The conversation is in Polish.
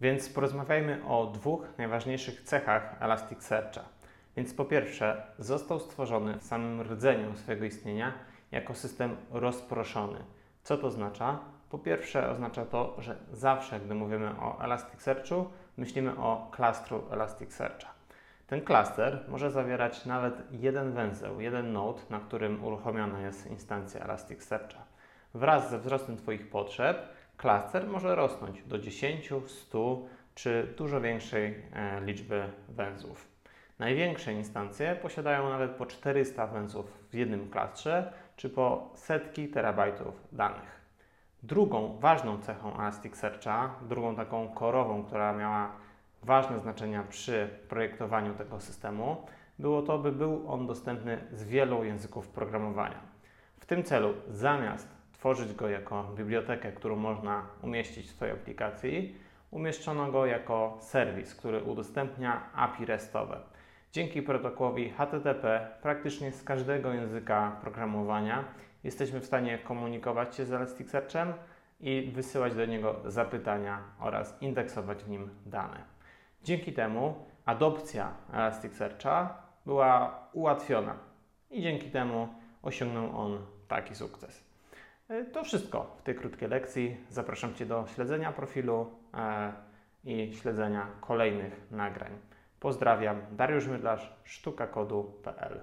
Więc porozmawiajmy o dwóch najważniejszych cechach Elasticsearcha. Więc po pierwsze, został stworzony w samym rdzeniu swojego istnienia jako system rozproszony. Co to oznacza? Po pierwsze, oznacza to, że zawsze, gdy mówimy o Elasticsearchu, myślimy o klastru Elasticsearcha. Ten klaster może zawierać nawet jeden węzeł, jeden node, na którym uruchomiona jest instancja Elasticsearcha. Wraz ze wzrostem Twoich potrzeb, klaster może rosnąć do 10, 100 czy dużo większej e, liczby węzłów. Największe instancje posiadają nawet po 400 węzłów w jednym klastrze, czy po setki terabajtów danych. Drugą ważną cechą Elasticsearcha, drugą taką korową, która miała ważne znaczenia przy projektowaniu tego systemu, było to, by był on dostępny z wielu języków programowania. W tym celu, zamiast tworzyć go jako bibliotekę, którą można umieścić w swojej aplikacji, umieszczono go jako serwis, który udostępnia API RESTowe. Dzięki protokołowi HTTP praktycznie z każdego języka programowania jesteśmy w stanie komunikować się z Elasticsearchem i wysyłać do niego zapytania oraz indeksować w nim dane. Dzięki temu adopcja Elasticsearcha była ułatwiona i dzięki temu osiągnął on taki sukces. E, to wszystko w tej krótkiej lekcji. Zapraszam Cię do śledzenia profilu e, i śledzenia kolejnych nagrań. Pozdrawiam, Dariusz Mydlarz, sztukakodu.pl